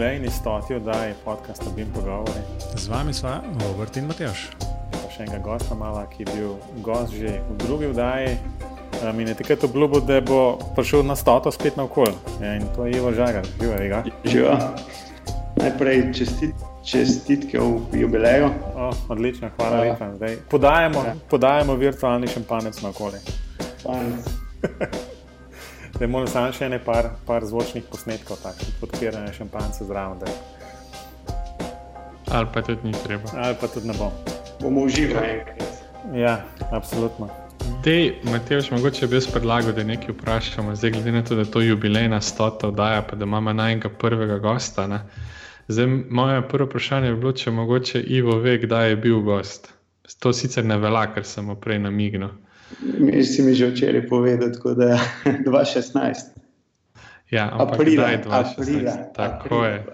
jubilejni stoti oddaji podcasta Bim Pogovori. Z vami sva Robert in Matjaš. Pa še enega gosta mala, ki je bil gost že v drugi oddaji. Mi je takrat obljubil, da bo prišel na stoto spet na okolje. Ja, in to je Ivo Žagar, živa Riga. Živa. Najprej čestit, čestitke v jubileju. O, odlično, hvala ja. lepa. Zdaj, podajamo, ja. podajamo virtualni šampanec na okolje. Šampanec. da imamo samo še nekaj par, par zvočnih posnetkov, takšnih podpiranja šampanca zraven. Ali pa tudi ni treba. Ali pa tudi ne bom. Bomo uživali. Ja, absolutno. Dej, Matej, mogoče bi jaz predlagal, da nekaj vprašamo. Zdaj, glede na to, da je to jubilejna stota oddaja, pa da imamo najmenjega prvega gosta. Ne? Zdaj, moje prvo vprašanje je bilo, če mogoče Ivo ve, kdaj je bil gost. To sicer ne velja, ker sem prej namignil. Mi si mi že včeraj povedal, da je 2016. Ja, aprila, aprila, tako aprila, je.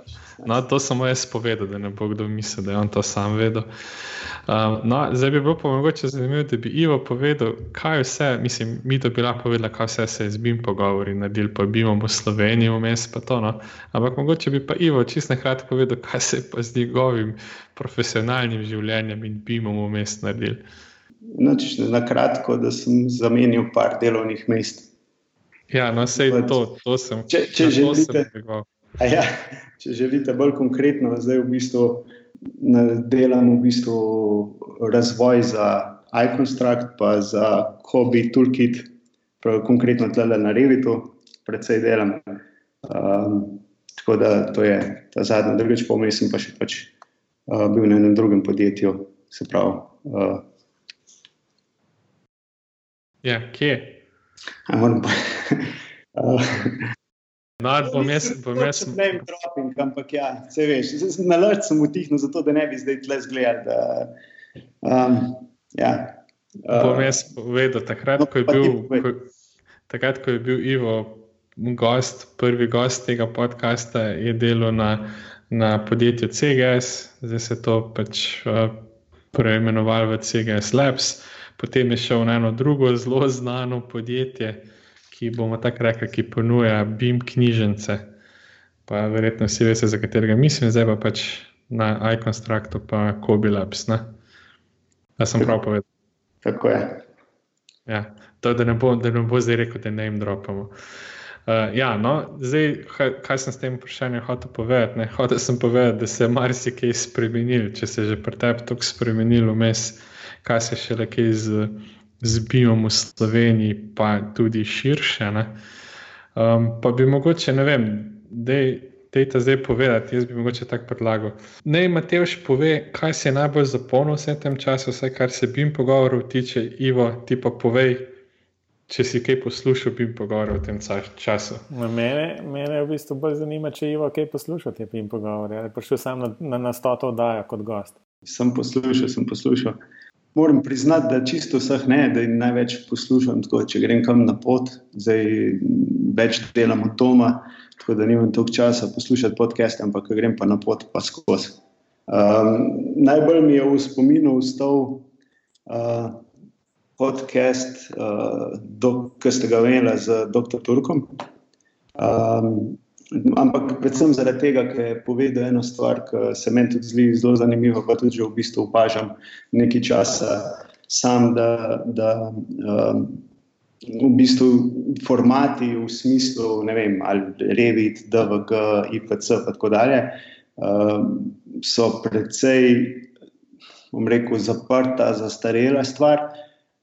No, to samo jaz povedal, da ne bo kdo mislil, da je on to sam vedel. Um, no, zdaj bi bilo pa mogoče zanimivo, da bi Ivo povedal, kaj vse, mislim, mi to bi lahko povedali, kaj vse se je z BIM pogovori naredili, pa bi imamo v Sloveniji vmes pa to. No. Ampak mogoče bi pa Ivo čisto na kratko povedal, kaj se je pa z njegovim profesionalnim življenjem in BIM-om vmes naredili. Noč, na kratko, da sem zamenil par delovnih mest. Ja, no, sej to, to sem. Če, če, želite, ja, če želite bolj konkretno, zdaj v bistvu delam v bistvu razvoj za iConstruct, pa za Hobby Toolkit, prav konkretno tle na Revitu, predvsej delam. Um, tako da to je ta zadnji, drugič pa vmes sem pa še pač uh, bil na enem drugem podjetju, se pravi. Uh, Ja, kje? Moram pa. No, bom jaz, bom jaz. Ne vem, dropping, ampak ja, se veš, na lrt sem utihnil, zato da ne bi zdaj tle zgledal. Da, um, ja. Uh, bom jaz povedal, takrat, no, ko je bil, ko, takrat, ko je bil Ivo gost, prvi gost tega podcasta, je delal na, na podjetju CGS, zdaj se to pač uh, preimenovalo v CGS Labs. Potem je šel na eno drugo zelo znano podjetje, ki bomo tako rekli, ki ponuja BIM knjižnice. Pa verjetno vsi veste, za katerega mislim, zdaj pa pač na iConstructu, pa Kobe Labs. Ne? Da sem prav povedal. Tako je. Ja, to, da, ne bo, da ne bo zdaj rekel, da ne jim dropamo. Uh, ja, no, zdaj, kaj, sem s tem vprašanjem hotel povedati? Hotel sem povedati, da se je marsikaj spremenil, če se je že pri tebi tako spremenil vmes. Uh, kaj se še le kaj z, z BIM-om v Sloveniji, pa tudi širše. Um, pa bi mogoče, ne vem, da je ta zdaj povedati, jaz bi mogoče tako predlagal. Naj Mateoš pove, kaj se je najbolj zapolnilo v tem času, vse kar se BIM pogovorov tiče, Ivo, ti pa povej. Če si kaj poslušal, bi pogovoril v tem času. Mene, mene v bistvu bolj zanima, če Ivo kaj poslušal, jim pogovoril. Ali prišel sam na, na, na stoto oddajo kot gost? Sem poslušal, sem poslušal moram priznati, da čisto vseh ne, da jih največ poslušam. Tako, če grem kam na pot, zdaj več delam od doma, tako da nimam toliko časa poslušati podcast, ampak grem pa na pot, pa skozi. Um, najbolj mi je v spominu ustal uh, podcast, uh, ki ste ga imeli z dr. Turkom. Um, Ampak predvsem zaradi tega, ker je povedal eno stvar, ki se meni tudi zdi zelo zanimiva, pa tudi v bistvu opažam nekaj časa sam, da, da um, v bistvu formati v smislu, ne vem, ali Revit, DVG, IPC in tako dalje, um, so precej, bom rekel, zaprta, zastarela stvar.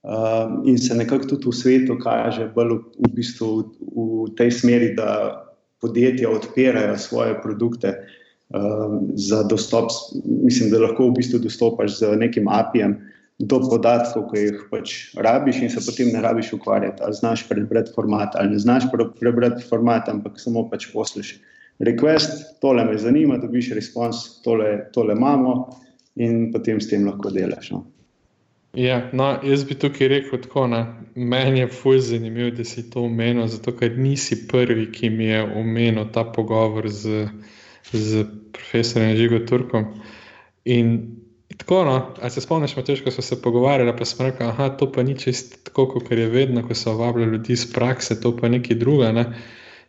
Um, in se nekako tudi v svetu kaže bolj v, v bistvu v, v tej smeri, da podjetja odpirajo svoje produkte uh, za dostop. Mislim, da lahko v bistvu dostopaš z nekim API-jem do podatkov, ki jih pač rabiš, in se potem ne rabiš ukvarjati. Ali znaš prebrati format, ali ne znaš prebrati format, ampak samo pač poslušaj. Request, tole me zanima, dobiš respons, tole, tole imamo, in potem s tem lahko delaš. No. Ja, no, jaz bi tukaj rekel tako. Ne. Meni je fuj zanimivo, da si to omenil, zato ker nisi prvi, ki mi je omenil ta pogovor z, z profesorjem Žigo Turkom. In tako, no, ali se spomniš, ko smo se pogovarjali, pa smo rekli, da to pa ni čisto tako, kot je vedno, ko se vabljajo ljudi iz prakse, to pa nekaj druga. Ne.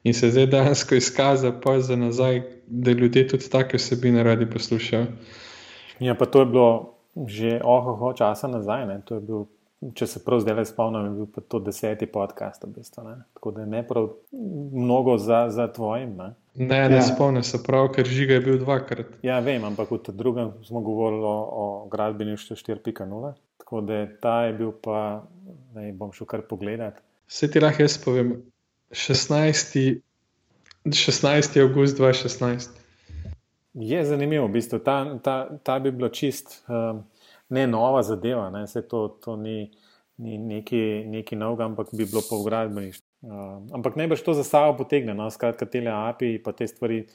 In se zdaj dejansko izkaza, pa za nazaj, da ljudje tudi take vsebine radi poslušajo. Ja, pa to je bilo že ohoho časa nazaj. Bil, če se prav zdaj spomnim, je bil to deseti podcast. V bistvu, Tako da ne prav mnogo za, za tvojim. Ne, ne, ne ja. spomnim se prav, ker žiga je bil dvakrat. Ja, vem, ampak v drugem smo govorili o, o gradbeništvu 4.0. Tako da ta je bil pa, ne bom šel kar pogledat. Se ti lahko jaz povem, 16. 16. august 2016. Je zanimivo, v bistvu. ta, ta, ta bi bila čist um, ne nova zadeva, ne? se to, to ni, ni neki, neki nov, ampak bi bilo po gradbeništvu. Um, ampak najbrž to za sabo potegne, no? skratka, te API in te stvari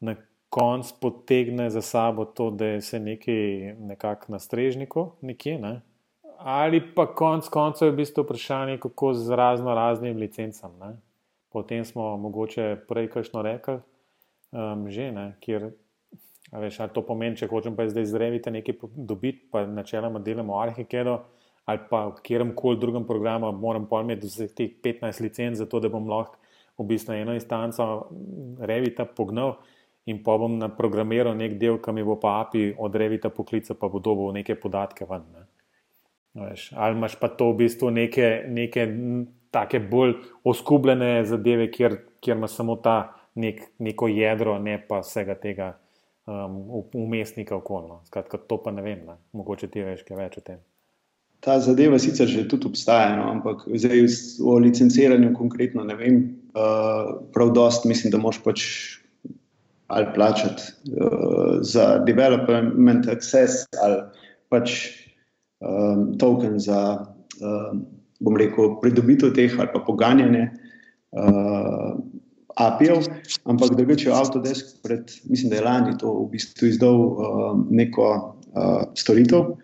na koncu potegne za sabo to, da se nekaj nekako na strežniku, nekje. Ne? Ali pa konc koncev je v bistvu vprašanje, kako z razno raznimi licencami. Potem smo mogoče prej kajšno rekli, um, že ne, kjer Veš, to pomeni, če hočem pa zdaj zreviti nekaj dobiti, pa načeloma delamo arhikedo ali pa v katerem koli drugem programu, moram pa imeti vse teh 15 licenc, zato da bom lahko v bistvu eno instanco revita pognal in pa bom naprogramiral nek del, ki mi bo pa API od revita poklica, pa bo dobil neke podatke ven. Ne. Veš, ali imaš pa to v bistvu neke, neke take bolj oskubljene zadeve, kjer, kjer imaš samo ta nek, neko jedro, ne pa vsega tega um, umestnika okolja. Skratka, to pa ne vem, ne. mogoče ti veš kaj več o tem. Ta zadeva sicer že tudi obstaja, no, ampak zdaj o licenciranju konkretno ne vem. Uh, prav dost mislim, da moš pač ali plačati uh, za development access ali pač um, token za, um, bom rekel, pridobitev teh ali pa poganjanje. Uh, API-jev, ampak drugače Autodesk, pred, mislim, da je lani to v bistvu izdal uh, neko uh, storitev,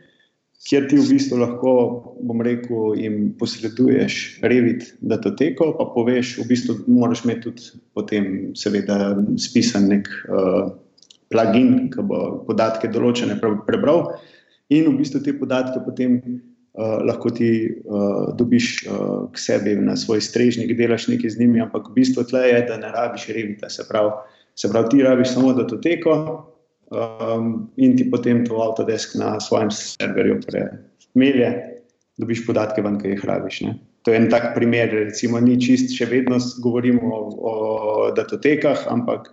kjer ti v bistvu lahko, bom rekel, jim posreduješ Revit datoteko, pa poveš, v bistvu moraš imeti tudi potem, seveda, spisan nek uh, plugin, ki bo podatke določene prebral in v bistvu te podatke potem lahko ti uh, dobiš uh, k sebi na svoj strežnik, delaš nekaj z njimi, ampak v bistvu tle je, da ne rabiš revita. Se pravi, se pravi ti rabiš samo datoteko um, in ti potem to Autodesk na svojem serverju premelje, dobiš podatke ven, ki jih rabiš. Ne? To je en tak primer, recimo, ni čist, še vedno govorimo o, o datotekah, ampak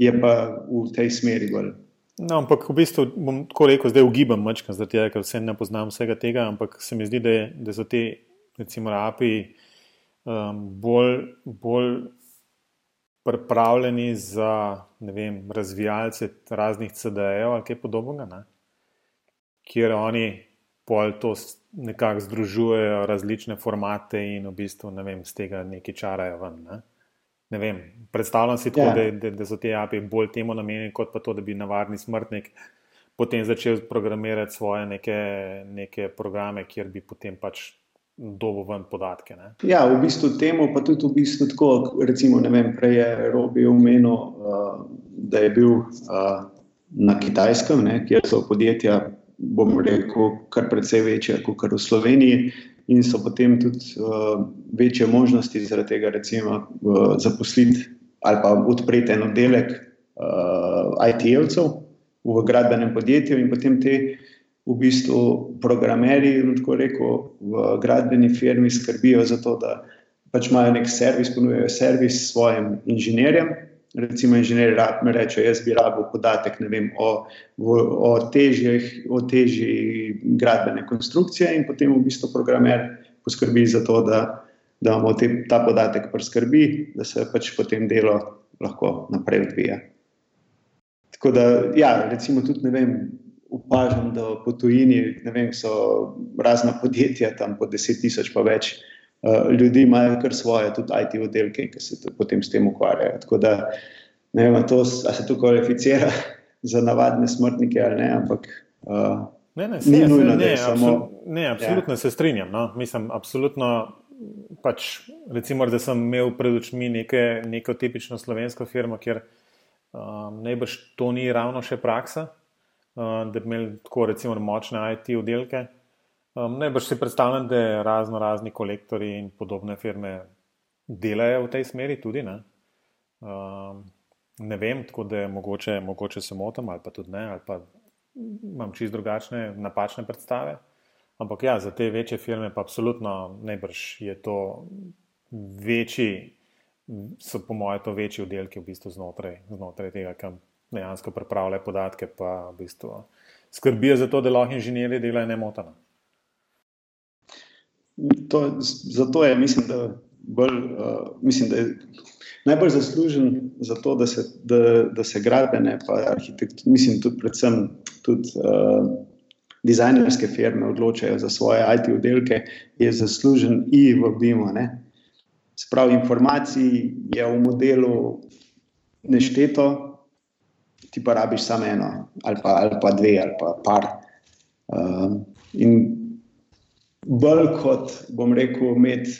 je pa v tej smeri bolj. No, ampak v bistvu bom tako rekel, zdaj ugibam mačka, zato ker vse ne poznam vsega tega, ampak se mi zdi, da, je, da so te, recimo, API um, bolj, bolj pripravljeni za vem, razvijalce raznih CD-jev ali kaj podobnega, kjer oni pol to nekako združujejo različne formate in v bistvu vem, z tega nekaj čarajo ven. Ne? Ne vem, predstavljam si tako, ja. da, da, da so te API bolj temu namenjeni, kot pa to, da bi navadni smrtnik potem začel programirati svoje neke, neke programe, kjer bi potem pač dobil ven podatke. Ne? Ja, v bistvu temu pa tudi v bistvu tako, recimo, ne vem, prej je Robi omenil, uh, da je bil uh, na kitajskem, ne, kjer so podjetja, bom rekel, kar precej večje kot v Sloveniji in so potem tudi uh, večje možnosti zaradi tega, recimo, uh, zaposliti ali pa odpreti en oddelek uh, IT-jevcev v gradbenem podjetju, in potem te v bistvu programerji, tako rekel, v gradbeni firmi skrbijo za to, da pač imajo nek servis, ponujajo servis svojim inženirjem. Recimo, inženirji mi rečejo, jaz bi rabil podatek vem, o, o, težjih, o težji gradbene konstrukcije, in potem v bistvu programer poskrbi za to, da, da imamo te, ta podatek preskrbi, da se pač potem delo lahko naprej odvija. Tako da, ja, recimo, tudi ne vem. Upažam, da po tujini vem, so razna podjetja, tam po 10.000 pa več, ljudi imajo kar svoje, tudi IT oddelke, ki se potem s tem ukvarjajo. Tako da ne vem, to, se to kvalificira za navadne smrtnike ali ne, ampak. Uh, ne, ne, ni nujno, ne, samo, ne, absolutno ja. se strinjam. No? Mislim, absolutno. Pač, recimo, da sem imel pred očmi neke, neko tipično slovensko firmo, kjer um, najbrž to ni ravno še praksa, uh, da bi imeli tako, recimo, močne IT oddelke. Um, Najbrž si predstavljam, da razno razni kolektori in podobne firme delajo v tej smeri tudi. Ne? Um, ne vem, tako da je mogoče, mogoče se motim ali pa tudi ne, ali pa imam čist drugačne, napačne predstave. Ampak ja, za te večje firme pa absolutno najbrž je to večji, so po mojem to večji oddelki v bistvu znotraj, znotraj tega, kam dejansko pripravljajo podatke, pa v bistvu skrbijo za to, da lahko inženirji delajo nemoteno. Zato je, mislim, da, bolj, uh, mislim, da je najbolj zaslužen za to, da se, da, da se gradbene, pa arhitekture, mislim, tudi predvsem tudi, uh, dizajnerske firme odločajo za svoje IT oddelke, je zaslužen i v BIM-u. Sprav informacij je v modelu nešteto, ti pa rabiš samo eno, ali pa, ali pa dve, ali pa par. Uh, in bolj kot bom rekel, imeti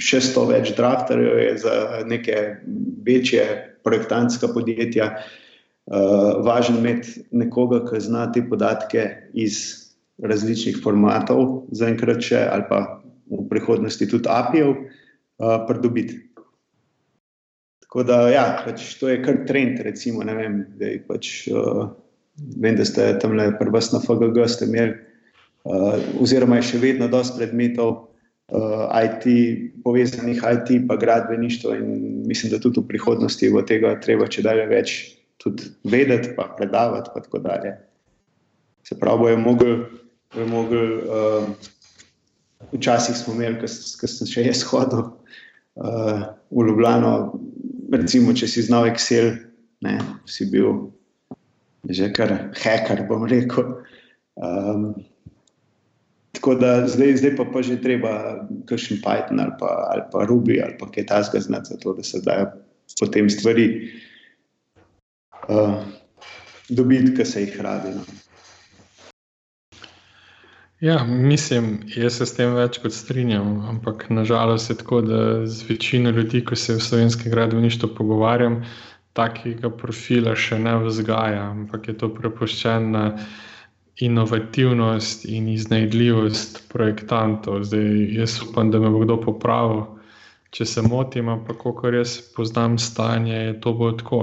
še sto več drafterjev je za neke večje projektantska podjetja. Uh, važno je imeti nekoga, ki zna te podatke iz različnih formatov, zaenkrat še ali pa v prihodnosti tudi API-jev, uh, pridobiti. Tako da, ja, pač to je kar trend. Recimo, vem, da pač, uh, vem, da ste tam le prvi na FGG, ste imeli, oziroma je še vedno dosti predmetov uh, IT, povezanih IT, pa gradbeništvo. In mislim, da tudi v prihodnosti bo tega treba če dalje več tudi vedeti, pa predavati. Pa tako dalje. Se pravi, bojo mogli. bojo mogli uh, Včasih smo imeli, ko sem še jaz hodil uh, v Ljubljano, recimo, če si znal Excel, ne, si bil že kar hacker, bom rekel. Um, tako da zdaj, zdaj pa, pa že treba kakšen Python ali pa, ali pa Ruby ali pa kaj tasga znati, zato da se dajo potem stvari uh, dobiti, ki se jih radi. No. Ja, mislim, jaz se s tem več kot strinjam, ampak nažalost je tako, da z večino ljudi, ko se v slovenskem gradbeništvu pogovarjam, takega profila še ne vzgaja, ampak je to prepuščeno na inovativnost in iznajdljivost projektantov. Zdaj, jaz upam, da me bo kdo popravil, če se motim, ampak kako jaz poznam stanje, je to bo tako.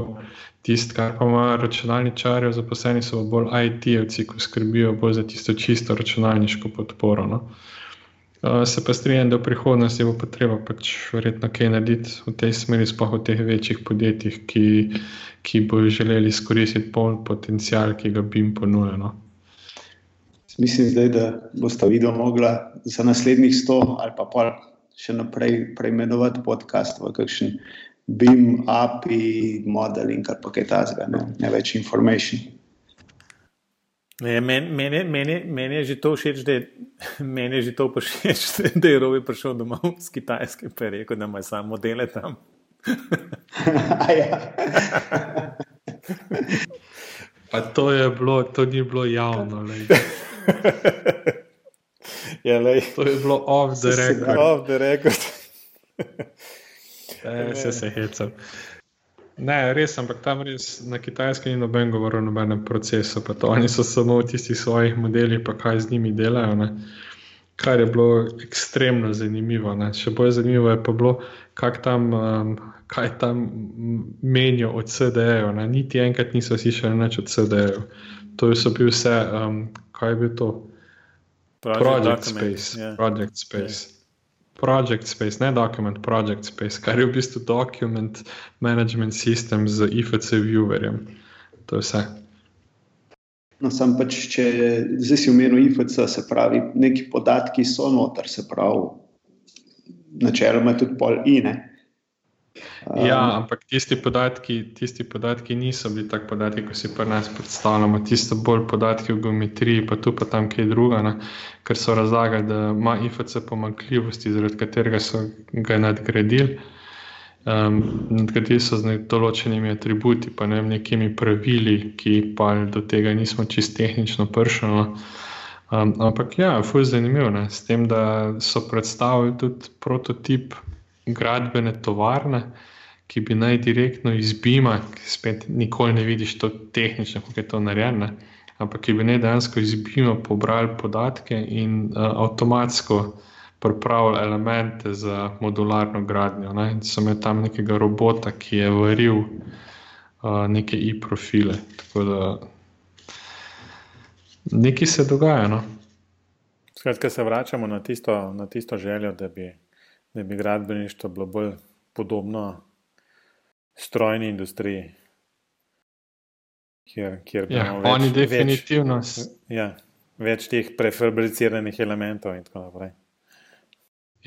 Tisto, kar pa ima računalničarje, zaposleni so bolj IT-jevci, ki skrbijo bolj za tisto čisto računalniško podporo. No. Uh, se pa strinjam, da v prihodnosti bo treba pač verjetno kaj narediti v tej smeri, sploh v teh večjih podjetjih, ki, ki bojo želeli izkoristiti poln potencial, ki ga bi jim ponujeno. No. Mislim, zdaj, da boste videli, mogla za naslednjih sto ali pa pol še naprej preimenovati podcast v kakšen BIM, API, modeling, kar pa kaj tasga, ne, ne več informacij. Meni men, men, men je že to všeč, da je, je, že to všeč, da je Robi prišel domov z Kitajske in rekel, da ima samo modele tam. ja. pa to, bilo, to ni bilo javno. Ja, to je bilo off the record. Off the record. Vse se hecam. Ne, res, ampak tam res na kitajskem ni noben govor o nobenem procesu. Oni so samo v tistih svojih modelih, pa kaj z njimi delajo. Ne. Kar je bilo ekstremno zanimivo. Ne. Še bolj zanimivo je pa bilo, tam, um, kaj tam menijo od CD-jev. Niti enkrat niso slišali več od CD-jev. To so bili vse, um, kaj je bil to? Project, Project Space. Yeah. Project Space. Yeah. Project Space, ne Document Project Space, kar je v bistvu Document Management System z IFC Viewerjem. To je vse. No, sam pač, če zdaj si umenil IFC, se pravi, neki podatki so noter, se pravi, načeloma tudi pol INE. Ja, ampak tisti podatki, tisti podatki niso bili tako podatki, kot si pri nas predstavljamo. Tisto bolj podatki o geometriji, pa tu pa tam kaj druga, ker so razlagali, da ima IFC pomankljivosti, zaradi katerega so ga nadgradili. Um, nadgradili so z določenimi atributi, pa ne nekimi pravili, ki pa do tega nismo čist tehnično pršali. No. Um, ampak ja, fuj zanimivo, ne? s tem, da so predstavili tudi prototip gradbene tovarne, ki bi naj direktno iz BIM-a, spet nikoli ne vidiš to tehnično, kako je to narejeno, ampak ki bi naj dejansko iz BIM-a pobrali podatke in uh, avtomatsko pripravili elemente za modularno gradnjo. Ne? In so imeli tam nekega robota, ki je varil uh, neke i-profile. Tako da nekaj se dogaja. No? Skratka, se vračamo na tisto, na tisto željo, da bi, da bi gradbeništvo bilo bolj podobno strojni industriji. Kjer, kjer ja, več, oni definitivno. Več, ja, več teh prefabriciranih elementov in tako naprej.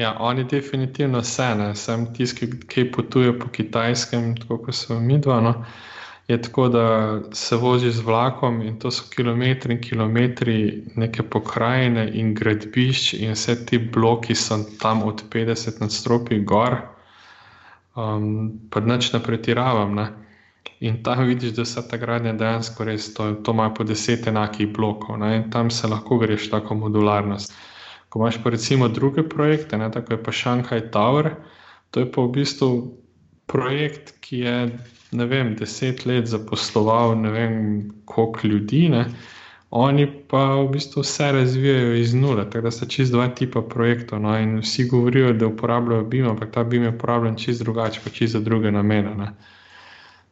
Ja, oni definitivno se ne, sem tisti, ki potuje po kitajskem, tako kot so mi dva. No. Je tako, da se vozi z vlakom in to so kilometri in kilometri neke pokrajine in gradbišč, in vse ti bloki so tam od 50 nadstropij gor. Um, pa neč ne pretiravam. Ne. In tam vidiš, da se ta gradnja dejansko res, to, to ima po deset enakih blokov ne, in tam se lahko greš tako modularnost. Ko imaš pa recimo druge projekte, ne, tako je pa Shanghai Tower, to je pa v bistvu projekt, ki je ne vem, deset let zaposloval ne vem koliko ljudi, ne, oni pa v bistvu vse razvijajo iz nule, tako da sta čist dva tipa projektov. No, in vsi govorijo, da uporabljajo BIM, ampak ta BIM je uporabljen čist drugače, pa čist za druge namene. Ne.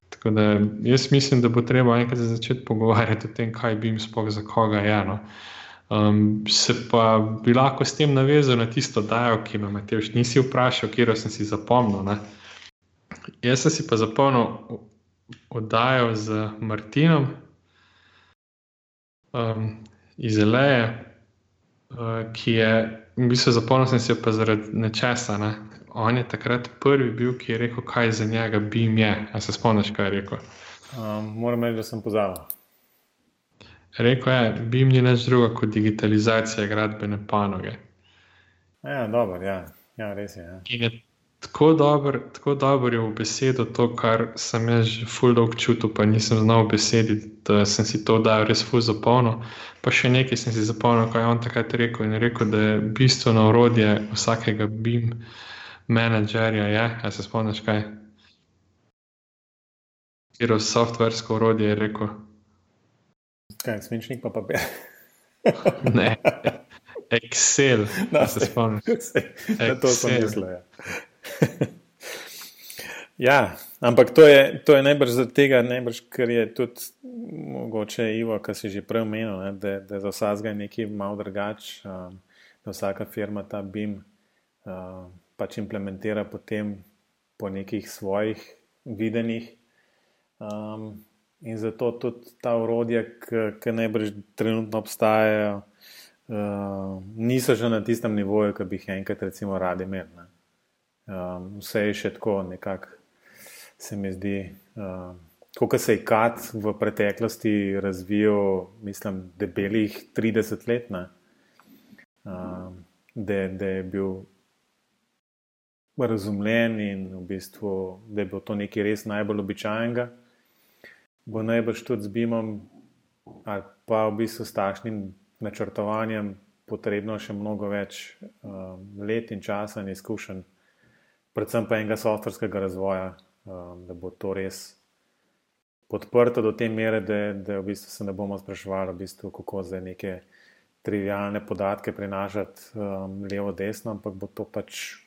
Tako da jaz mislim, da bo treba enkrat začeti pogovarjati o tem, kaj bi jim sploh za koga je. No. Um, se pa bi lahko s tem navezal na tisto dajo, ki me je še nisi vprašal, kjer sem si zapomnil. Ne. Jaz sem si pa zapomnil oddajo z Martinom um, iz Eleje, uh, ki je, v bistvu, zapomnil sem si jo pa zaradi nečesa. Ne on je takrat prvi bil, ki je rekel, kaj za njega bi jim je. A se spomniš, kaj je rekel? Um, moram reči, da sem pozabil. Rekl je, bi jim ni nič druga kot digitalizacija gradbene panoge. Ja, dobro, ja. ja, res je. Ja. In je tako dobro dober v besedo to, kar sem jaz že fuldo občutil, pa nisem znal besedi, da sem si to dal res fuldo zapolnil. Pa še nekaj sem si zapolnil, kaj je on takrat rekel. In je rekel, da je bistveno orodje vsakega BIM menedžerja je, a se spomniš kaj? Kjer softversko urodje je rekel? Kaj, svinčnik pa papir? ne, Excel, da se spomniš. Na to sem mislil. Ja. ja, ampak to je, to je najbrž za tega, najbrž, ker je tudi mogoče Ivo, kar si že prej omenil, ne, da, da za vsakega je nekaj malo drugač, um, da vsaka firma ta BIM. Um, pač implementira potem po nekih svojih videnjih. Um, in zato tudi ta urodja, ki najbrž trenutno obstajajo, uh, niso že na tistem nivoju, ki bi jih enkrat, recimo, radi imeli. Um, vse je še tako, nekako se mi zdi. Uh, Kot se je KAT v preteklosti razvijal, mislim, debelih 30 let, uh, da, da je bil razumljen in v bistvu, da je bilo to nekaj res najbolj običajnega, bo najbrž tudi z BIM-om ali pa v bistvu s takšnim načrtovanjem potrebno še mnogo več um, let in časa in izkušenj, predvsem pa enega softverskega razvoja, um, da bo to res. Podprto do te mere, da, da v bistvu se ne bomo spraševali, v bistvu, kako zdaj neke trivijalne podatke prinašati um, levo, desno, ampak bo to pač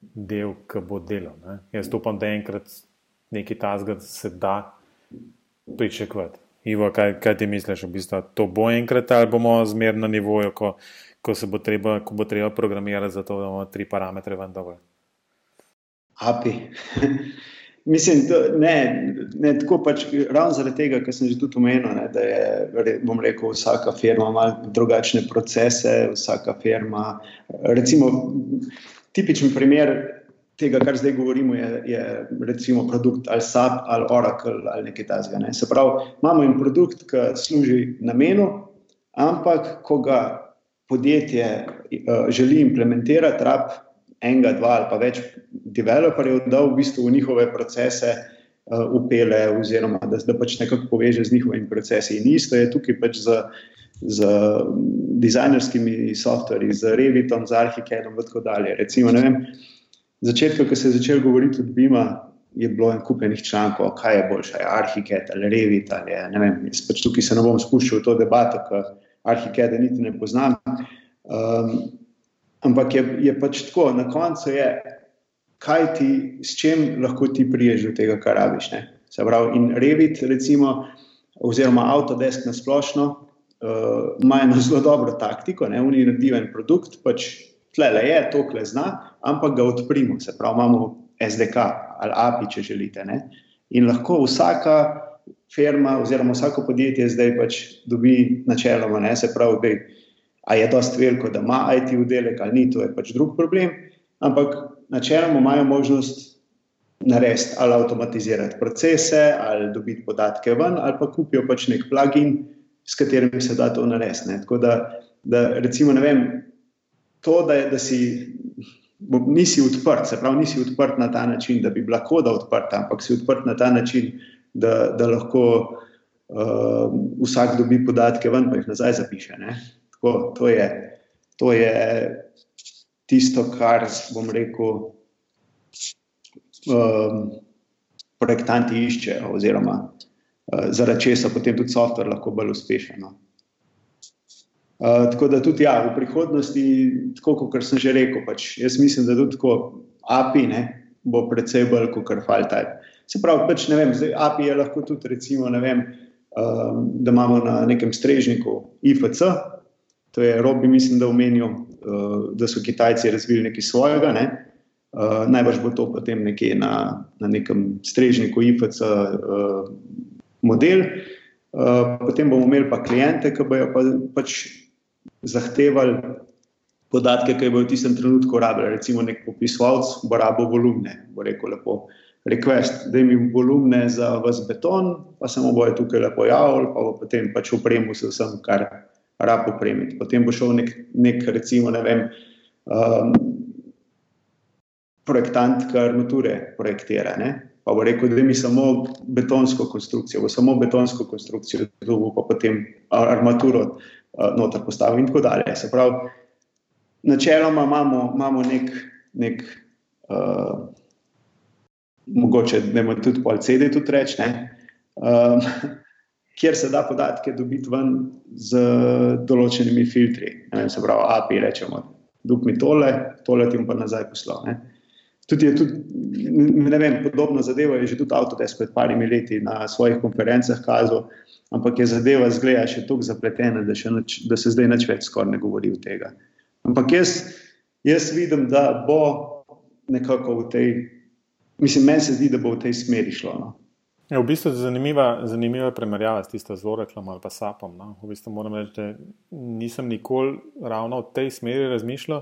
del, ki bo delal. Ne? Jaz upam, da enkrat nekaj tasga se da pričakovati. Ivo, kaj, kaj ti misliš, v bistvu to bo enkrat ali bomo zmerno na nivoju, ko, ko se bo treba, ko bo treba programirati za to, da bomo tri parametre ven dobro? Api. Mislim, da ne, ne tako pač ravno zaradi tega, kar sem že tudi omenil, ne, da je, bom rekel, vsaka firma ima drugačne procese, vsaka firma, recimo, tipičen primer tega, kar zdaj govorimo, je, je recimo produkt ali SAP ali Oracle ali nekaj takega. Ne. Se pravi, imamo en produkt, ki služi namenu, ampak ko ga podjetje uh, želi implementirati, rab enega, dva ali pa več developerjev, da v bistvu v njihove procese uh, upele, oziroma da, da pač nekako poveže z njihovimi procesi. In isto je tukaj pač za z dizajnerskimi softverji, z Revitom, z Arhicadom in tako dalje. Recimo, vem, začetka, ko se je začel govoriti od Bima, je bilo en kupenih člankov, kaj je boljše, Arhicad ali Revit. Ali je, ne vem, jaz pač tukaj se ne bom spuščal v to debato, ker Arhicada niti ne poznam. Um, Ampak je, je pač tako, na koncu je, kaj ti, s čim lahko ti priješ do tega, kar rabiš. Ne? Se pravi, in Revit, recimo, oziroma Autodesk na splošno, uh, ima eno zelo dobro taktiko, ne, oni naredijo en produkt, pač tle le je, to kle zna, ampak ga odprimo, se pravi, imamo SDK ali API, če želite. Ne. In lahko vsaka firma oziroma vsako podjetje zdaj pač dobi načeloma, ne, se pravi, da a je dost veliko, da ima IT vdelek ali ni, to je pač drug problem, ampak načeloma imajo možnost narediti ali avtomatizirati procese, ali dobiti podatke ven, ali pa kupijo pač nek plugin, s katerim se da to narediti. Tako da, da recimo, ne vem, to, da, da si. Nisi odprt, se pravi, nisi odprt na ta način, da bi bila koda odprta, ampak si odprt na ta način, da, da lahko uh, vsak dobi podatke ven, pa jih nazaj zapiše. Tako, to, je, to je tisto, kar bom rekel, um, projektanti iščejo, oziroma uh, zaradi česa potem tudi softver lahko bolj uspešen. No. Uh, tako da tudi ja, v prihodnosti, tako kot sem že rekel, pač, jaz mislim, da tudi API ne, bo precej bolj kot FileType. Se pravi, pač, vem, zdaj, API je lahko tudi, recimo, vem, uh, da imamo na nekem strežniku IFC, to je Robi, mislim, da omenijo, uh, da so Kitajci razvili nekaj svojega. Ne, Uh, najbrž bo to potem nekje na, na nekem strežniku IFC uh, model. Potem bomo imeli pa klijente, ki bojo pa, pač zahtevali podatke, ki bojo v tistem trenutku rabili. Recimo nek popisovalec bo rabo volumne, bo rekel lepo. Request, da jim volumne za vas beton, pa samo bojo tukaj lepo javljali, pa bo potem pač upremo se vsem, kar rabo opremiti. Potem bo šel nek, nek recimo, ne vem, um, projektant, ki armature projektira. Ne? Pa bo rekel, da mi samo betonsko konstrukcijo, bo samo betonsko konstrukcijo, da bo pa potem armaturo uh, noter postavil in tako dalje. Se pravi, načeloma imamo, imamo nek, nek uh, mogoče, da imamo tudi pol CD, tudi reči, um, kjer se da podatke dobiti ven z določenimi filtri. Ne, se pravi, API rečemo, duh mi tole, tole ti bom pa nazaj poslal. Ne tudi, tudi ne vem, podobno zadevo je že tudi Autodesk pred parimi leti na svojih konferencah kazal, ampak je zadeva zgleda še tako zapletena, da, nač, da se zdaj več skoraj ne govori o tega. Ampak jaz, jaz vidim, da bo nekako v tej, mislim, meni se zdi, da bo v tej smeri šlo. No. Je ja, v bistvu zanimiva, zanimiva primerjava s tisto Zoreklom ali pa Sapom. No. V bistvu moram reči, da nisem nikoli ravno v tej smeri razmišljal,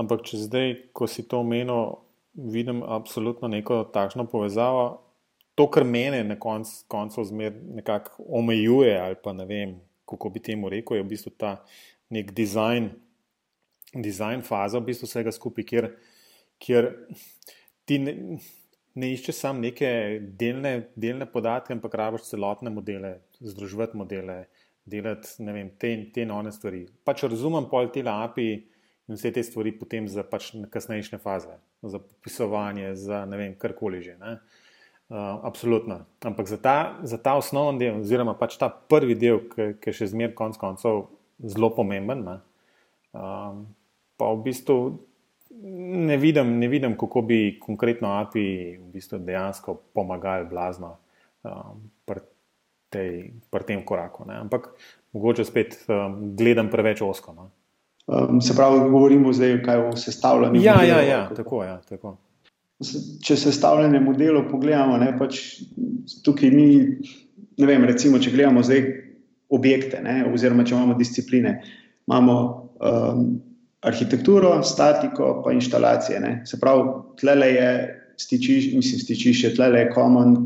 ampak če zdaj, ko si to omenil, vidim absolutno neko takšno povezavo. To, kar mene na konc, koncu zmer nekako omejuje, ali pa ne vem, kako bi temu rekel, je v bistvu ta nek dizajn, dizajn faza v bistvu vsega skupaj, kjer, kjer ti ne, ne iščeš samo neke delne, delne podatke, ampak rabiš celotne modele, združiti modele, delati vem, te in one stvari. Pač razumem pol te API in vse te stvari potem za pač kasnejše faze za popisovanje, za ne vem, karkoli že. Ne? Uh, absolutno. Ampak za ta, za ta osnovni del, oziroma pač ta prvi del, ki je še zmeraj konec koncev zelo pomemben, ne? Um, pa v bistvu ne vidim, ne vidim, kako bi konkretno API v bistvu dejansko pomagali blazno um, pri, tej, pri tem koraku. Ne? Ampak mogoče spet um, gledam preveč osko. Ne? Um, se pravi, govorimo zdaj o sestavljanju. Ja, ja, ja, tako, ja, tako. Če sestavljanje modelov pogledamo, ne, pač tukaj ni, ne vem, recimo, če gledamo zdaj objekte, ne, oziroma če imamo discipline, imamo um, arhitekturo, statiko, pa inštalacije. Ne. Se pravi, tle je stičišče, mislim, stičišče, tle je common.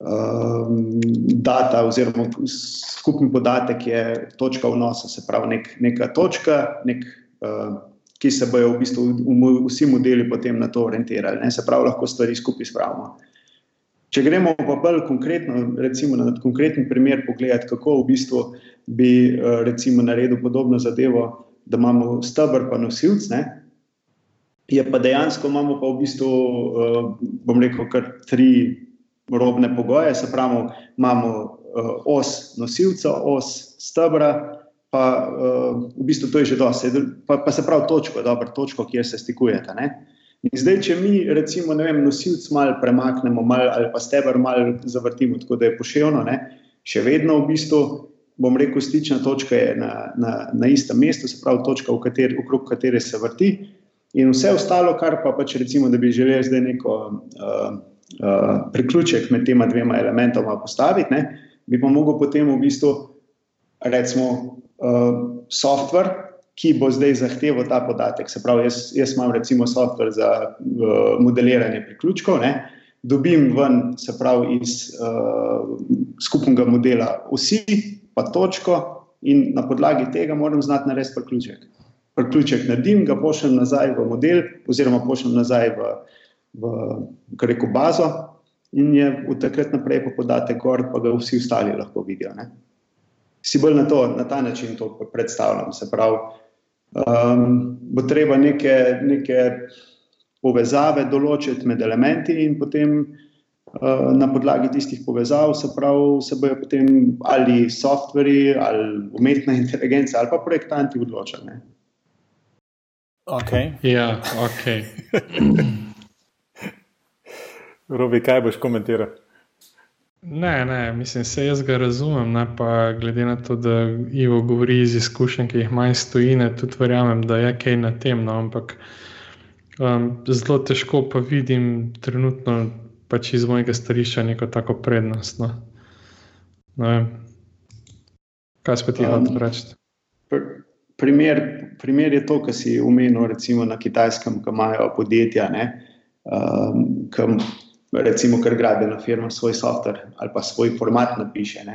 Um, data, oziroma skupni podatek je točka vnosa, se pravi, nek, neka točka, nek, uh, ki se bojo v bistvu vsi modeli potem na to orientirali. Ne? Se pravi, lahko stvari skupaj spravimo. Če gremo pa bolj konkretno, recimo na konkreten primer, pogledati, kako v bistvu bi uh, recimo naredil podobno zadevo, da imamo stebr pa nosilc. Ne? Je pa dejansko imamo pa v bistvu, uh, bom rekel, kar tri robne pogoje, se pravi, imamo uh, os nosilca, os stebra pa uh, v bistvu to je že dosti, pa, pa se pravi točko, dobro, točko, kjer se stikujete. Ne? In zdaj, če mi, recimo, nosilc malo premaknemo, mal, ali pa stebr malo zavrtimo, tako da je poševno, ne? še vedno v bistvu, bom rekel, stična točka je na, na, na istem mestu, se pravi točka, kateri, okrog katere se vrti. In vse ostalo, kar pa pač recimo, da bi želeli zdaj neko uh, uh, priključek med tema dvema elementoma postaviti, ne? bi pa mogel potem v bistvu, recimo, uh, software, ki bo zdaj zahteval ta podatek. Se pravi, jaz, jaz imam recimo software za uh, modeliranje priključkov, ne? dobim ven, se pravi, iz uh, skupnega modela vsi, pa točko, in na podlagi tega moram znati narediti priključek. Priključek naredim, ga pošljem nazaj v model, oziroma pošljem nazaj v, v rekel, bazo, in je v takrat naprej po podatek gor, pa ga vsi ostali lahko vidijo. Ne? si bolj na, to, na ta način to predstavljam. Se pravi, um, bo treba neke, neke povezave določiti med elementi in potem na podlagi tistih povezav se, pravi, se bojo potem ali softveri, ali umetna inteligenca, ali pa projektanti odločili. Ok. Ja, ok. Robi, kaj boš komentiral? Ne, ne, mislim, se jaz ga razumem. Ne, pa glede na to, da Ivo govori iz izkušenj, ki jih manj stojine, tudi verjamem, da je kaj na tem. No, ampak um, zelo težko pa vidim trenutno pač iz mojega stališča neko tako prednost. No. No, kaj spet ti hočeš um, reči? Primer, primer je to, kar si umenil, recimo na kitajskem, ki imajo podjetja. Ne, um, recimo, ker gradbena firma svoj softver ali pa svoj format napiše.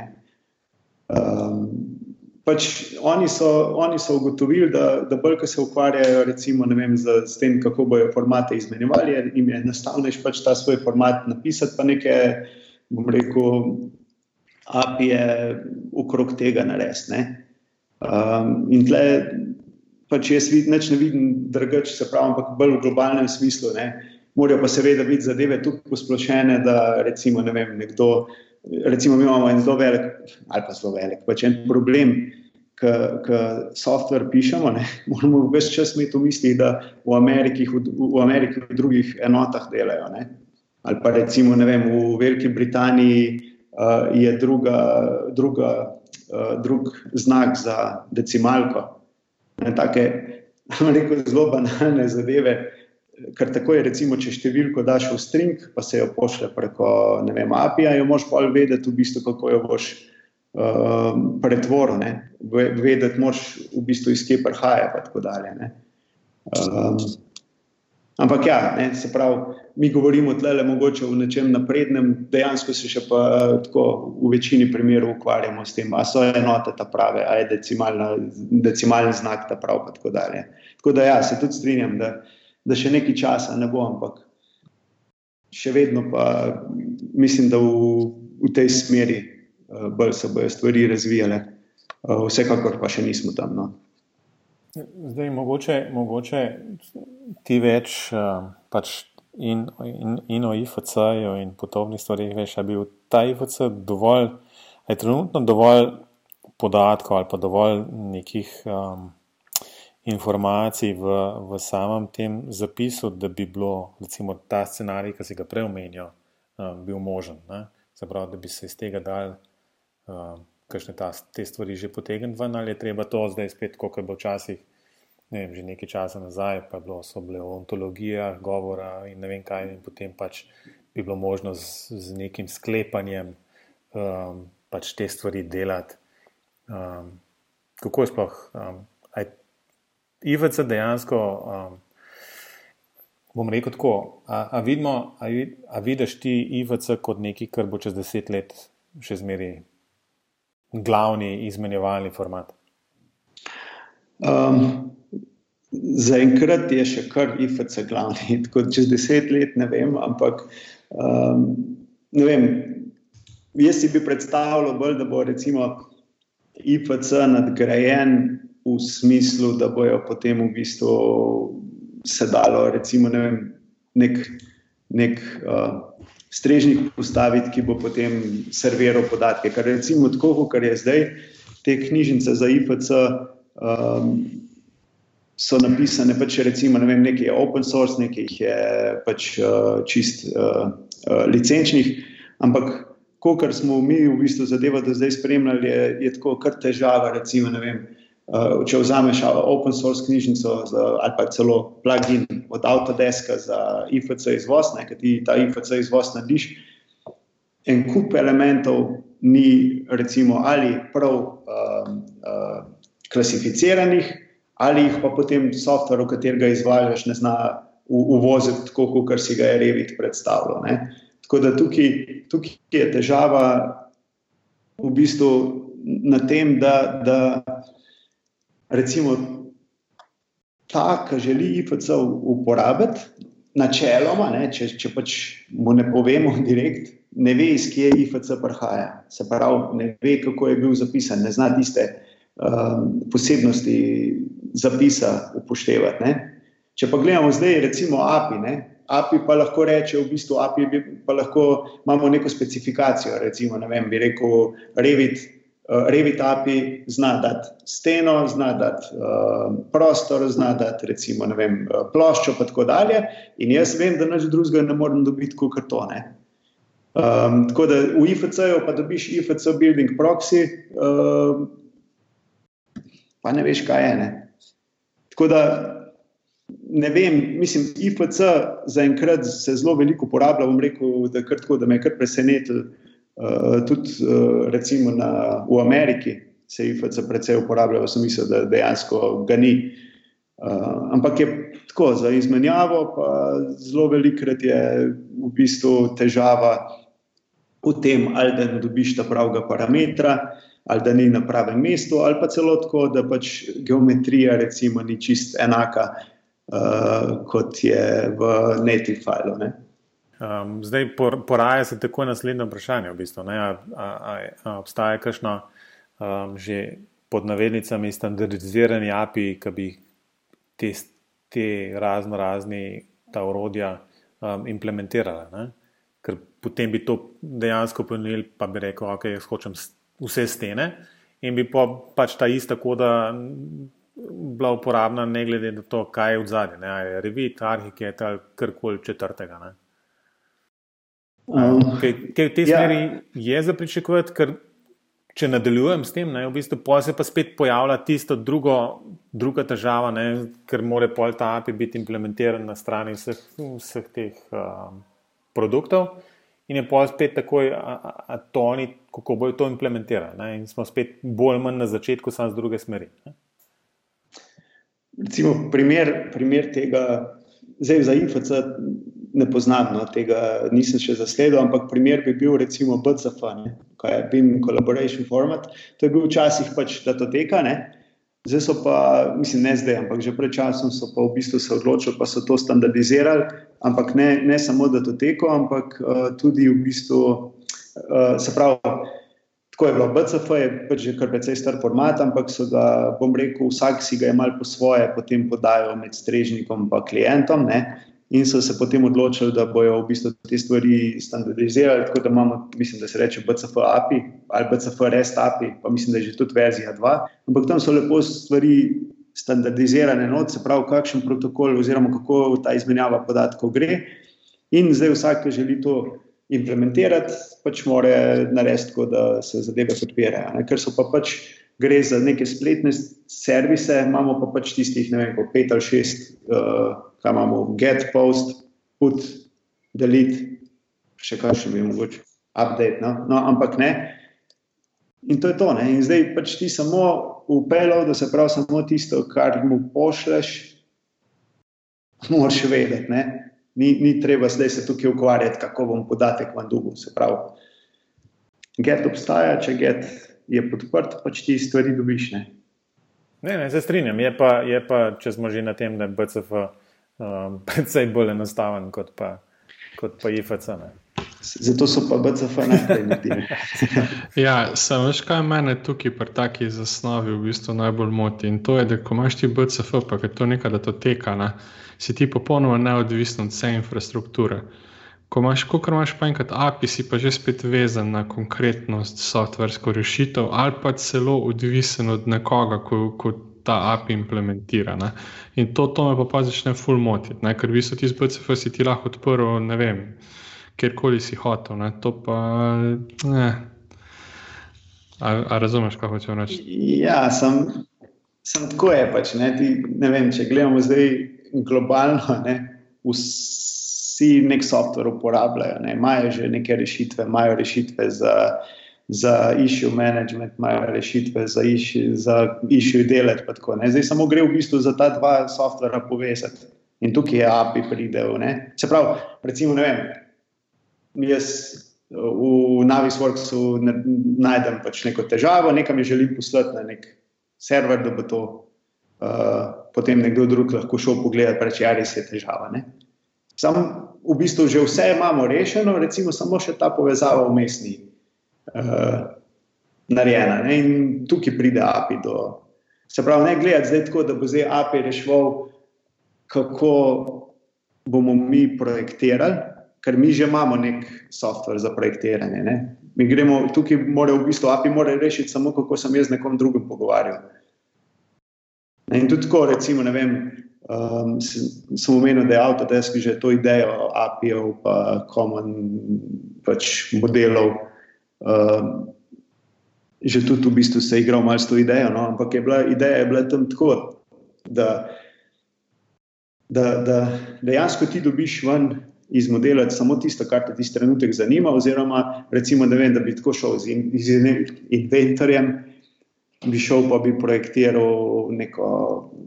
Um, pač oni, so, oni so ugotovili, da, da bolj, ko se ukvarjajo recimo, vem, z, z tem, kako bojo formate izmenjevali, jim je enostavnejši pač ta svoj format napisati, pa nekaj, bom rekel, API-je okrog tega narediti. Ne? Um, in tle, pač jaz vid, ne vidim drugače, se pravi, ampak bolj v globalnem smislu. Ne? morajo pa seveda biti zadeve tako posplošene, da recimo, ne vem, nekdo, recimo, mi imamo en zelo velik, ali pa zelo velik, pač en problem, ki softver pišemo, ne, moramo več čas imeti v mislih, da v Ameriki, v, v Ameriki v drugih enotah delajo. Ne. Ali pa recimo, vem, v Veliki Britaniji uh, je druga, druga, uh, drug znak za decimalko. Ne, take, rekel, zelo banalne zadeve, ker tako je, recimo, če številko daš v string, pa se jo pošle preko vem, API, jo moš pa vedeti, v bistvu, kako jo boš uh, pretvoril. Vedeti moš, v bistvu, iz kje prihaja. Um, ampak ja, ne, se pravi, mi govorimo tle, mogoče o nečem naprednem, dejansko se še pa tako v večini primerov ukvarjamo s tem, ali so enote ta prave, ali je decimalni znak ta prav. Tako, tako da ja, se tudi strinjam. Da, da še nekaj časa ne bo, ampak še vedno pa mislim, da v, v tej smeri uh, bolj se bodo stvari razvijale. Uh, vsekakor pa še nismo tam. No. Zdaj, mogoče, mogoče ti več uh, pač in, in, in o IFC-ju in podobnih stvarih veš, ali je bil ta IFC dovolj, ali je trenutno dovolj podatkov ali pa dovolj nekih. Um, informacij v, v samem tem zapisu, da bi bilo recimo, ta scenarij, ki si ga prej omenil, um, bil možen. Zaprav, da bi se iz tega dal um, kakšne ta, te stvari že potegniti ven, ali je treba to zdaj spet, kot je bilo včasih, ne vem, že nekaj časa nazaj, pa bilo, so bile o ontologijah govora in ne vem kaj, in potem pač bi bilo možno z, z nekim sklepanjem um, pač te stvari delati. Um, kako je sploh? Um, IVC dejansko, um, bom rekel tako, a, a, vidimo, a, a vidiš ti IVC kot nekaj, kar bo čez deset let še zmeri glavni izmenjevalni format? Um, Zaenkrat je še kar IFC glavni, tako da čez deset let ne vem, ampak um, ne vem. Jaz si bi predstavljal, bolj, da bo recimo IFC nadgrajen v smislu, da bojo potem v bistvu se dalo, recimo, ne vem, nek, nek uh, strežnik postaviti, ki bo potem serviral podatke. Ker recimo tako, kot je zdaj, te knjižnice za IFC um, so napisane, pač recimo, ne vem, nekaj je open source, nekaj je pač uh, čist uh, uh, licenčnih, ampak. Kar smo mi v bistvu zadevo do zdaj spremljali, je, je tako kar težava. Recimo, vem, uh, če vzameš open source knjižnico za, ali pa celo plugin od Autodeska za IFC izvoz, ki ti ta IFC izvoz narediš, en kup elementov ni, recimo, ali prav uh, uh, klasificiranih, ali jih pa potem softver, v katerega izvažaš, ne zna uvoziti tako, kot si ga je Revit predstavljal. Ne? Tako da tukaj, tukaj je težava v bistvu na tem, da, da recimo ta, ki želi IFC uporabiti, načeloma, ne, če, če pač mu ne povemo direkt, ne ve, iz kje IFC prihaja. Se pravi, ne ve, kako je bil zapisan, ne zna tiste um, posebnosti zapisa upoštevati. Ne. Če pa gledamo zdaj, recimo API, ne, API pa lahko reče, v bistvu API pa lahko imamo neko specifikacijo, recimo, ne vem, bi rekel Revit. Uh, Revit API zna dati steno, zna dati uh, prostor, zna dati recimo vem, uh, ploščo, in tako dalje. In jaz vem, da nič drugega ne morem dobiti kot kartone. Um, tako da v IFC-ju pa dobiš IFC Building Proxy, um, pa ne veš, kaj je. Ne? Tako da ne vem, mislim, IFC zaenkrat se zelo veliko uporablja. Bom rekel, da, tako, da me je kar presenetil. Uh, tudi uh, recimo na, v Ameriki se IFC precej uporablja, v smislu, da dejansko ga ni. Uh, ampak je tako, za izmenjavo, pa zelo velikrat je v bistvu težava v tem, ali da ne dobiš ta pravega parametra, ali da ni na pravem mestu, ali pa celo tako, da pač geometrija recimo, ni čist enaka, uh, kot je v native filu. Ne? Um, zdaj poraja se tako naslednje vprašanje. V bistvu, a, a, a, a obstaja kakšno um, že pod navednicami standardizirani API, ki bi te, te razno razni ta urodja um, implementirala? Ne? ker potem bi to dejansko pomenil, pa bi rekel, ok, jaz hočem vse stene in bi pa pač ta ista koda bila uporabna, ne glede na to, kaj je v zadnji, ali je Revit, Arhiket ali karkoli četrtega. Ne. Um, kaj, kaj v tej ja. smeri je za pričakovati, ker če nadaljujem s tem, ne, v bistvu se pa spet pojavlja tisto drugo, druga težava, ne, ker mora pol ta API biti implementiran na strani vseh, vseh teh. Um, produktov, in je pa spet takoj, a to oni, kako bojo to implementirali. Ne? In smo spet bolj ali manj na začetku, samo z druge smeri. Ne? Recimo, primer, primer tega, zdaj za IFC ne poznam, no, tega nisem še zasledil, ampak primer bi bil recimo BCF, kaj je BIM Collaboration Format. To je bil včasih pač datoteka, ne? Zdaj so pa, mislim, ne zdaj, ampak že pred časom so pa v bistvu se odločili, pa so to standardizirali, ampak ne, ne samo da to teko, ampak uh, tudi v bistvu, uh, se pravi, tako je bilo. BCF je pač že kar precej star format, ampak so ga, bom rekel, vsak si ga je mal po svoje, potem podajo med strežnikom in klientom. Ne? In so se potem odločili, da bodo v bistvu te stvari standardizirali. Tako da imamo, mislim, da se reče BCF API ali BCF REST API, pa mislim, da je že tudi verzija 2. Ampak tam so lepo stvari standardizirane, not, se pravi, kakšen protokol oziroma kako ta izmenjava podatkov gre. In zdaj vsak, ki želi to implementirati, pač mora narediti tako, da se zadeve podpirajo. Ker so pa pač. Gre za neke spletne servise, imamo pa pač tistih, ne vem, pet ali šest uh, kaj imamo, get, post, put, delete, še kaj še bi mogoče, update. No? No, ampak ne. In to je to. Ne? In zdaj pač ti samo upelo, da se pravi samo tisto, kar mu pošleš, moraš vedeti. Ne? Ni, ni treba zdaj se tukaj ukvarjati, kako bom podatek vam dugo. Se pravi, get obstaja, če get je podprt, pač ti stvari dobiš. Ne? Ne, ne, se strinjam. Je pa, je pa, če smo že na tem, da je BCF um, predvsej bolj enostaven kot pa, kot pa IFC. Ne. Zato so pa BCF najprej. ja, samo veš, kaj mene tukaj pri taki zasnovi v bistvu najbolj moti. In to je, da ko imaš ti BCF, pa je to nekaj, da to teka, ne, si ti popolnoma neodvisen od vse infrastrukture. Ko imaš, kot imaš pa enkrat API, si pa že spet vezan na konkretnost softversko rešitev, ali pa celo odvisen od nekoga, ko, ko ta API implementira. Ne? In to, to me pa, pa začne full motiti, ne? ker v bistvu ti z BCF si ti lahko odprl, ne vem, kjerkoli si hotel. Ne? To pa ne. A, a razumeš, kaj hočeš reči? Ja, sem, sem tako je. Pač, ne? Ti, ne vem, če gledamo zdaj globalno, ne? Vsi nek softver uporabljajo, ne? imajo že neke rešitve, imajo rešitve za, za issue management, imajo rešitve za issue, za issue delati. Zdaj samo gre v bistvu za ta dva softvera povezati. In tukaj je API pridel. Se pravi, recimo, ne vem, jaz v Navisworksu najdem pač neko težavo, nekam je želim poslati na nek server, da bo to uh, potem nekdo drug lahko šel pogledati, reči, ja, res je težava. Ne? Sam v bistvu že vse imamo rešeno, recimo samo še ta povezava v mestni uh, narejena. Ne? In tukaj pride API do. Se pravi, ne gledati zdaj tako, da bo zdaj API reševal, kako bomo mi projektirali ker mi že imamo nek softver za projektiranje. Ne? Mi gremo tukaj, mora v bistvu API mora rešiti samo, kako sem jaz z nekom drugim pogovarjal. In tudi tako, recimo, ne vem, um, sem omenil, da je Autodesk že to idejo API-ov, pa common pač modelov. Um, Že tudi v bistvu se je igral malo s to idejo, no? ampak je bila, ideja je bila tam tako, da, da, da dejansko ti dobiš ven izmodelati samo tisto, kar te tisti trenutek zanima, oziroma recimo, da, vem, da bi tako šel z, in, z inventorjem, bi šel pa bi projektiral neko,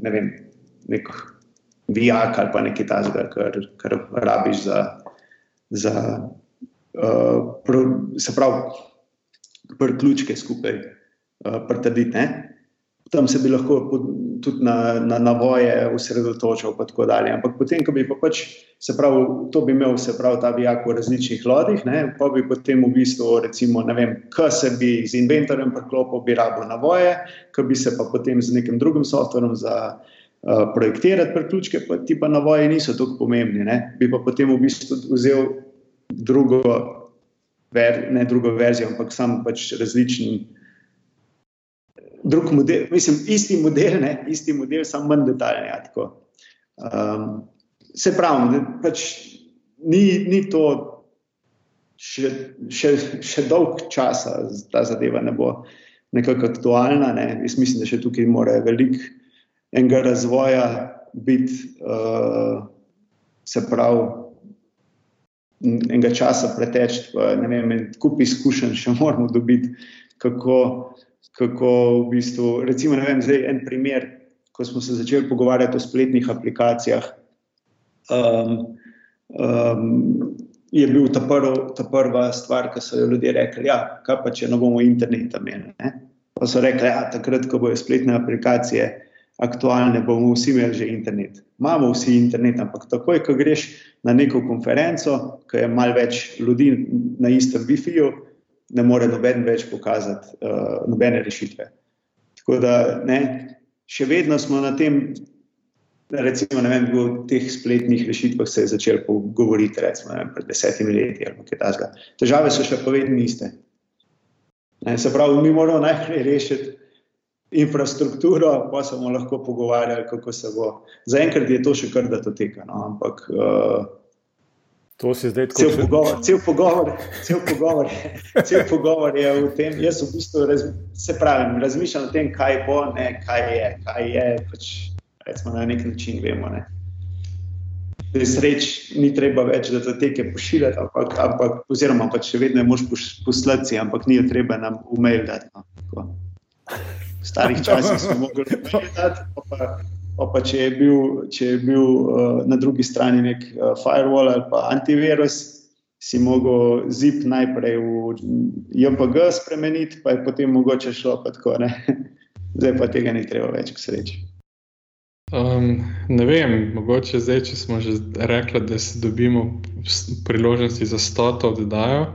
ne vem, neko vijak ali pa nekaj takega, kar, kar rabiš za, za uh, pr, se pravi, prključke skupaj uh, pritrditi tam se bi lahko tudi na, na navoje usredotočal. Ampak potem, ko bi pa pač se pravi, to bi imel se pravi ta vijak v različnih lodih, ne, pa bi potem v bistvu, recimo, ne vem, kaj se bi z inventorjem preklopil, bi rabo navoje, ki bi se pa potem z nekim drugim softverom za. Uh, projektirati priključke, pa ti pa navoji niso tako pomembni. Ne? Bi pa potem v bistvu vzel drugo, ver, ne drugo verzijo, ampak sam pač različen drug model, mislim, isti model, ne, isti model, samo manj detajlen. Ja, um, se pravi, da pač ni, ni to še, še, še dolg čas, da ta zadeva ne bo nekako aktualna. Ne. Jaz mislim, da še tukaj mora veliko enega razvoja biti, uh, se pravi. Enega časa preteč, ne vem, kup izkušenj še moramo dobiti, kako kako v bistvu, recimo, ne vem, zdaj en primer, ko smo se začeli pogovarjati o spletnih aplikacijah. Um, um, je bil ta, prv, ta prva stvar, ki so jo ljudje rekli: ja, kaj pa če ne bomo interneta imeli. Pa so rekli, da ja, takrat, ko bojo spletne aplikacije aktualne, bomo vsi imeli že internet. Imamo vsi internet, ampak takoj, ko greš na neko konferenco, ki je malo več ljudi na istem Wi-Fi-ju, ne more noben več pokazati uh, nobene rešitve. Tako da ne, še vedno smo na tem, recimo, vem, v teh spletnih rešitvah se je začelo govoriti, recimo, vem, pred desetimi leti ali kaj takega. Težave so še pa vedno iste. Ne, se pravi, mi moramo najprej rešiti infrastrukturo, pa se bomo lahko pogovarjali, kako se bo. Zaenkrat je to še kar da to teka, no, ampak. Uh, To si zdaj tako rekel. Cel pogovor, cel pogovor, cel pogovor je v tem, jaz v bistvu raz, se pravim, razmišljam o tem, kaj bo, ne, kaj je. Kaj je pač, recimo, na nek način vemo. Ne. Sreč ni treba več, da te teke pošiljati, ampak, ampak, oziroma pač še vedno je mož poslati, ampak ni jo treba nam umail dati. No, v starih časih smo mogli dati, pa pa če je bil, če je bil uh, na drugi strani nek uh, firewall ali pa antivirus, si mogel zip najprej v JPG spremeniti, pa je potem mogoče šlo pa tako. Ne? Zdaj pa tega ni treba več, k sreči. Um, ne vem, mogoče zdaj, če smo že rekli, da se dobimo priložnosti za stoto oddajo,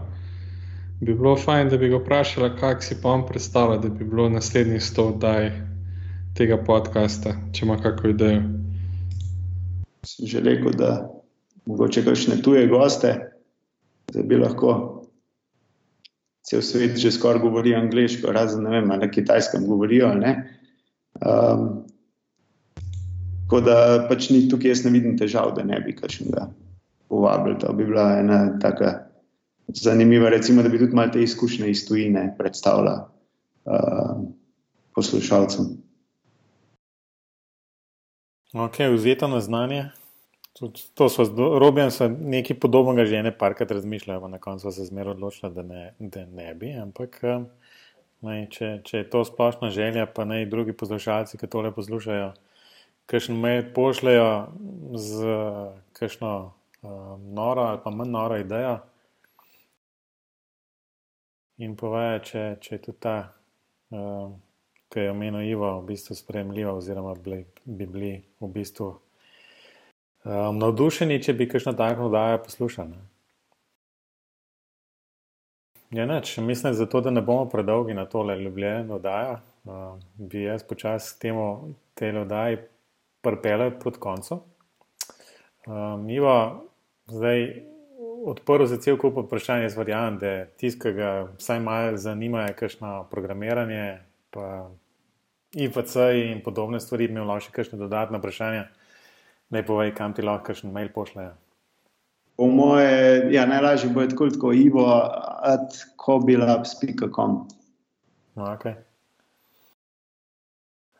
bi bilo fajn, da bi ga vprašala, kak si pa on predstavlja, da bi bilo naslednjih sto oddaj tega podcasta, če ima kakšno idejo. Sem že rekel, da mogoče kakšne tuje goste, da bi lahko cel svet že skoraj govori angliško, razen ne vem, na kitajskem govorijo. Um, tako da pač ni tukaj, jaz ne vidim težav, da ne bi kakšnega povabili. To bi bila ena taka zanimiva, recimo, da bi tudi malo te izkušnje iz tujine predstavila uh, poslušalcem. Ok, vzeto na znanje. To so robijo, so nekaj podobnega, že ene parkrat razmišljajo, na koncu se zmeraj odločila, da ne, da ne bi. Ampak, ne, če, če je to splošna želja, pa naj drugi poslušalci, ki tole poslušajo, kakšno me pošljajo z kakšno um, noro ali pa manj noro idejo. In povejo, če, če je tudi ta, um, ki je omenil Ivo, v bistvu sprejemljiva, oziroma bi, bi bili v bistvu um, navdušeni, če bi kakšno tako oddajo poslušali. Ja, neč, mislim, zato, da ne bomo predolgi na tole ljubljeno oddajo, uh, bi jaz počasi temu tele oddaji prpele pod koncu. Um, Ivo, zdaj odprl za cel kup vprašanj, jaz verjamem, da tisti, ki ga vsaj malo zanima, je kakšno programiranje, pa IFC in podobne stvari, imel lahko še kakšne dodatne vprašanja. Ne povej, kam ti lahko še mail pošljejo. Po moje, ja, najlažje bo tako, kot Ivo, at kobilabs.com. No, okay.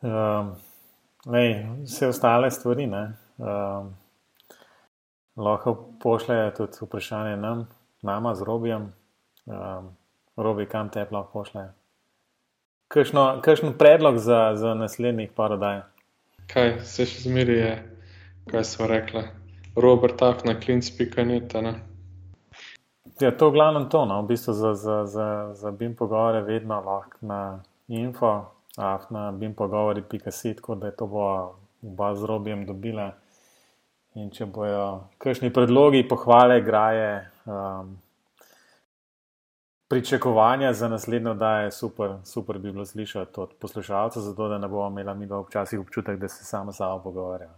um, lej, vse ostale stvari um, lahko pošljejo tudi vprašanje nam, nama z Robijem. Um, Robi, kam te lahko pošljejo? Kakšen predlog za, za naslednjih par oddaj? Kaj se še zmeri je? kaj so rekli, Robert, tak na klinc.net. Ja, to je glavno to, no? v bistvu za, za, za, za BIM pogovore vedno lahko na info, af na BIM pogovori.sit, tako da je to bo oba z robijem dobila. In če bojo kakšni predlogi, pohvale, graje, um, pričakovanja za naslednjo oddajo, super, super bi bilo slišati od poslušalcev, zato da ne bomo imeli mi včasih občutek, da se samo samo pogovarjamo.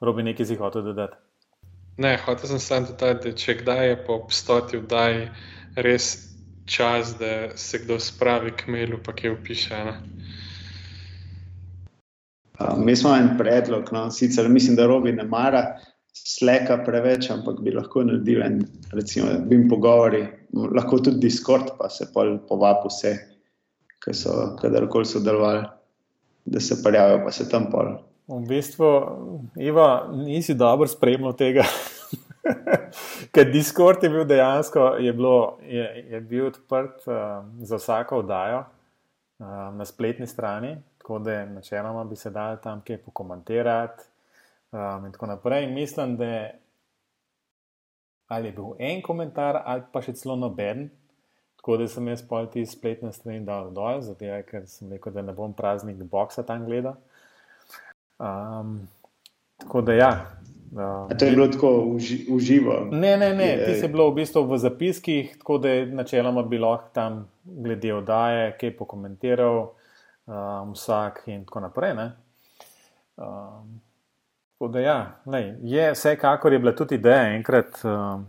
Robi nekaj si hotel dodati. Ne, hotel sem samo dodati, da če kdaj je po obstoti vdaj res čas, da se kdo spravi k mailu, pa kje upiše. Uh, mi smo en predlog, no? sicer mislim, da robi ne mara sleka preveč, ampak bi lahko naredili en, recimo, bi jim pogovori, lahko tudi Discord, pa se pol povabi vse, ki so kadarkoli sodelovali, da se prijavijo, pa se tam pol V bistvu, Iva, nisi dobro spremljal tega. Ker Discord je bil dejansko je bilo, je, je bil odprt uh, za vsako oddajo uh, na spletni strani, tako da načeloma bi se dal tam kaj pokomentirati. Um, in tako naprej. In mislim, da je, ali je bil en komentar, ali pa še celo noben. Tako da sem jaz pol ti spletne strani dal dol, zato ker sem rekel, da ne bom praznik boxa tam gledal. Um, tako da, ja. Uh, to je bilo tako uži, uživo. Ne, ne, ne. Ti si bilo v bistvu v zapiskih, tako da je načeloma bi lahko tam glede oddaje, kaj pokomentiral, um, vsak in tako naprej. Um, tako da, ja, lej, je vsekakor je bila tudi ideja enkrat um,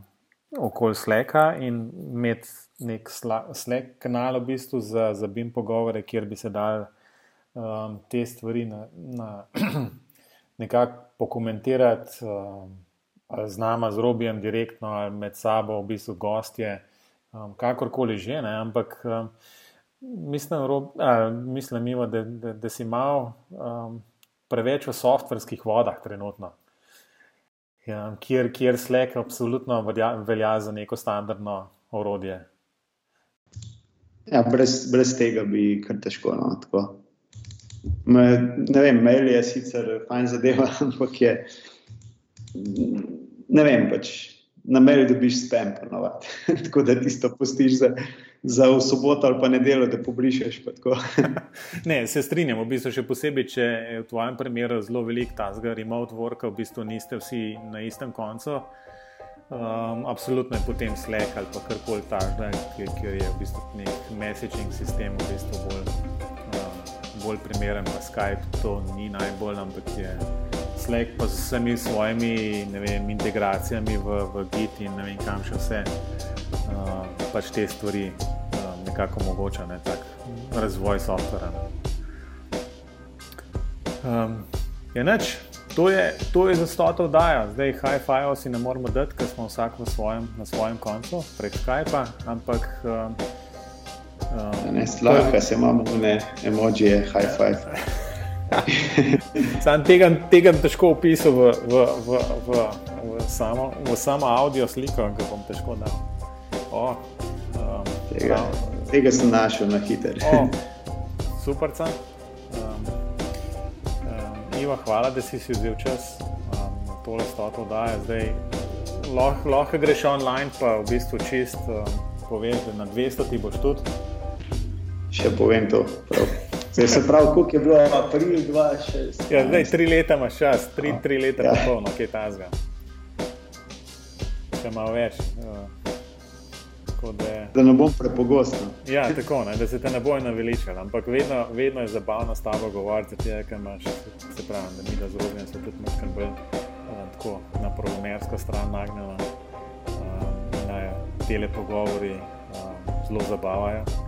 okoli sleka in imeti nek slek kanal v bistvu za, za BIM pogovore, kjer bi se dal um, te stvari na, na nekako pokomentirati, um, z nama, z robijem, direktno ali med sabo, v bistvu gostje, um, kakorkoli že. Ne, ampak um, mislim, rob, a, mislim ima, da, da, da si mal um, preveč v softverskih vodah trenutno. Ja, kjer, kjer Slack absolutno velja, velja za neko standardno orodje. Ja, brez, brez tega bi kar težko. No, Me, ne vem, mail je sicer fajn zadeva, ampak je. Ne vem, pač na mail dobiš spam, ponovadi. tako da ti to postiš za, za v soboto ali pa nedeljo, da pobrišeš. ne, se strinjam, v bistvu še posebej, če je v tvojem primeru zelo velik ta zgor remote work, v bistvu niste vsi na istem koncu. Um, absolutno je potem Slack ali pa karkoli takega, kjer je v bistvu nek messaging sistem v bistvu bolj bolj primeren, Skype to ni najbolj, ampak je Slack, pa z vsemi svojimi vem, integracijami v, v Git in ne vem kam še vse, uh, pač te stvari uh, nekako omogoča, ne, tak razvoj softvera. Um, je neč, to je, to je za stoto oddaja, zdaj hi-fi si ne moramo dati, ker smo vsak svojem, na svojem koncu prek Skypa, ampak. Um, um, ne, slabka se imamo, ne, emoji je hi-fi. Sam tega, tega težko opisal v, v, v, v, v, samo, v samo audio sliko, ki bom težko dal. O, um, tega, tega sem našel na hiter. O, super, sem. Um, um, Iva, hvala, da si si vzel čas um, na tole stoto daje. Zdaj lahko, lahko greš online, pa v bistvu čist um, poveš, da na 200 ti boš tudi. Še povem to. Prav. Zdaj se pravi, koliko je bilo april 2006? Ja, zdaj tri leta imaš čas, tri, tri leta ja. polno, kaj ta zga. Še malo več. Da, da ne bom prepogost. Ja, tako, ne, da se te ne bojo naveličali, ampak vedno, vedno je zabavno s tabo govoriti, ker imaš, se pravi, da mi da zrobljeno se tudi nekaj bolj uh, tako na pravomersko stran nagnjeno. Uh, tele pogovori uh, zelo zabavajo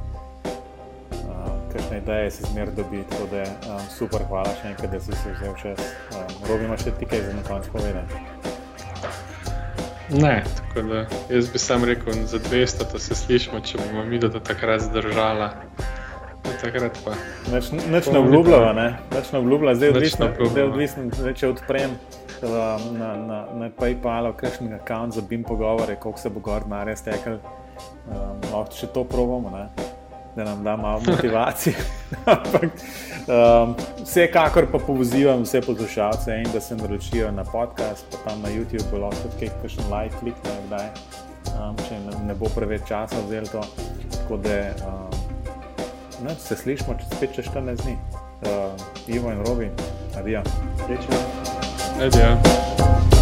kakšne ideje si zmer dobi. Tako da um, super, hvala še enkrat, da si se vzel čas. Um, Robimo še ti kaj za na konec povedati. Ne, tako da jaz bi sam rekel, za 200 to se slišimo, če bomo mi do takrat zdržala. Takrat pa. Neč, neč ne obljubljava, ne? Neč ne obljubljava, zdaj odvisno, zdaj odvisno, zdaj če odprem um, na, na, na PayPalu kakšen račun za BIM pogovore, koliko se bo gor narja stekel, um, lahko še to probamo, ne? Da nam da malo motivacije. Ampak um, vsekakor pa pozivam vse poslušalce in da se naročijo na podcast, pa tam na YouTube, lahko tudi kakšen like klik, ne, kdaj, um, če ne, ne bo preveč časa vzel to. Tako da um, ne, se slišmo čez 5-14 dni. Uh, Ivo in Robi, adijo. Srečno. Adijo.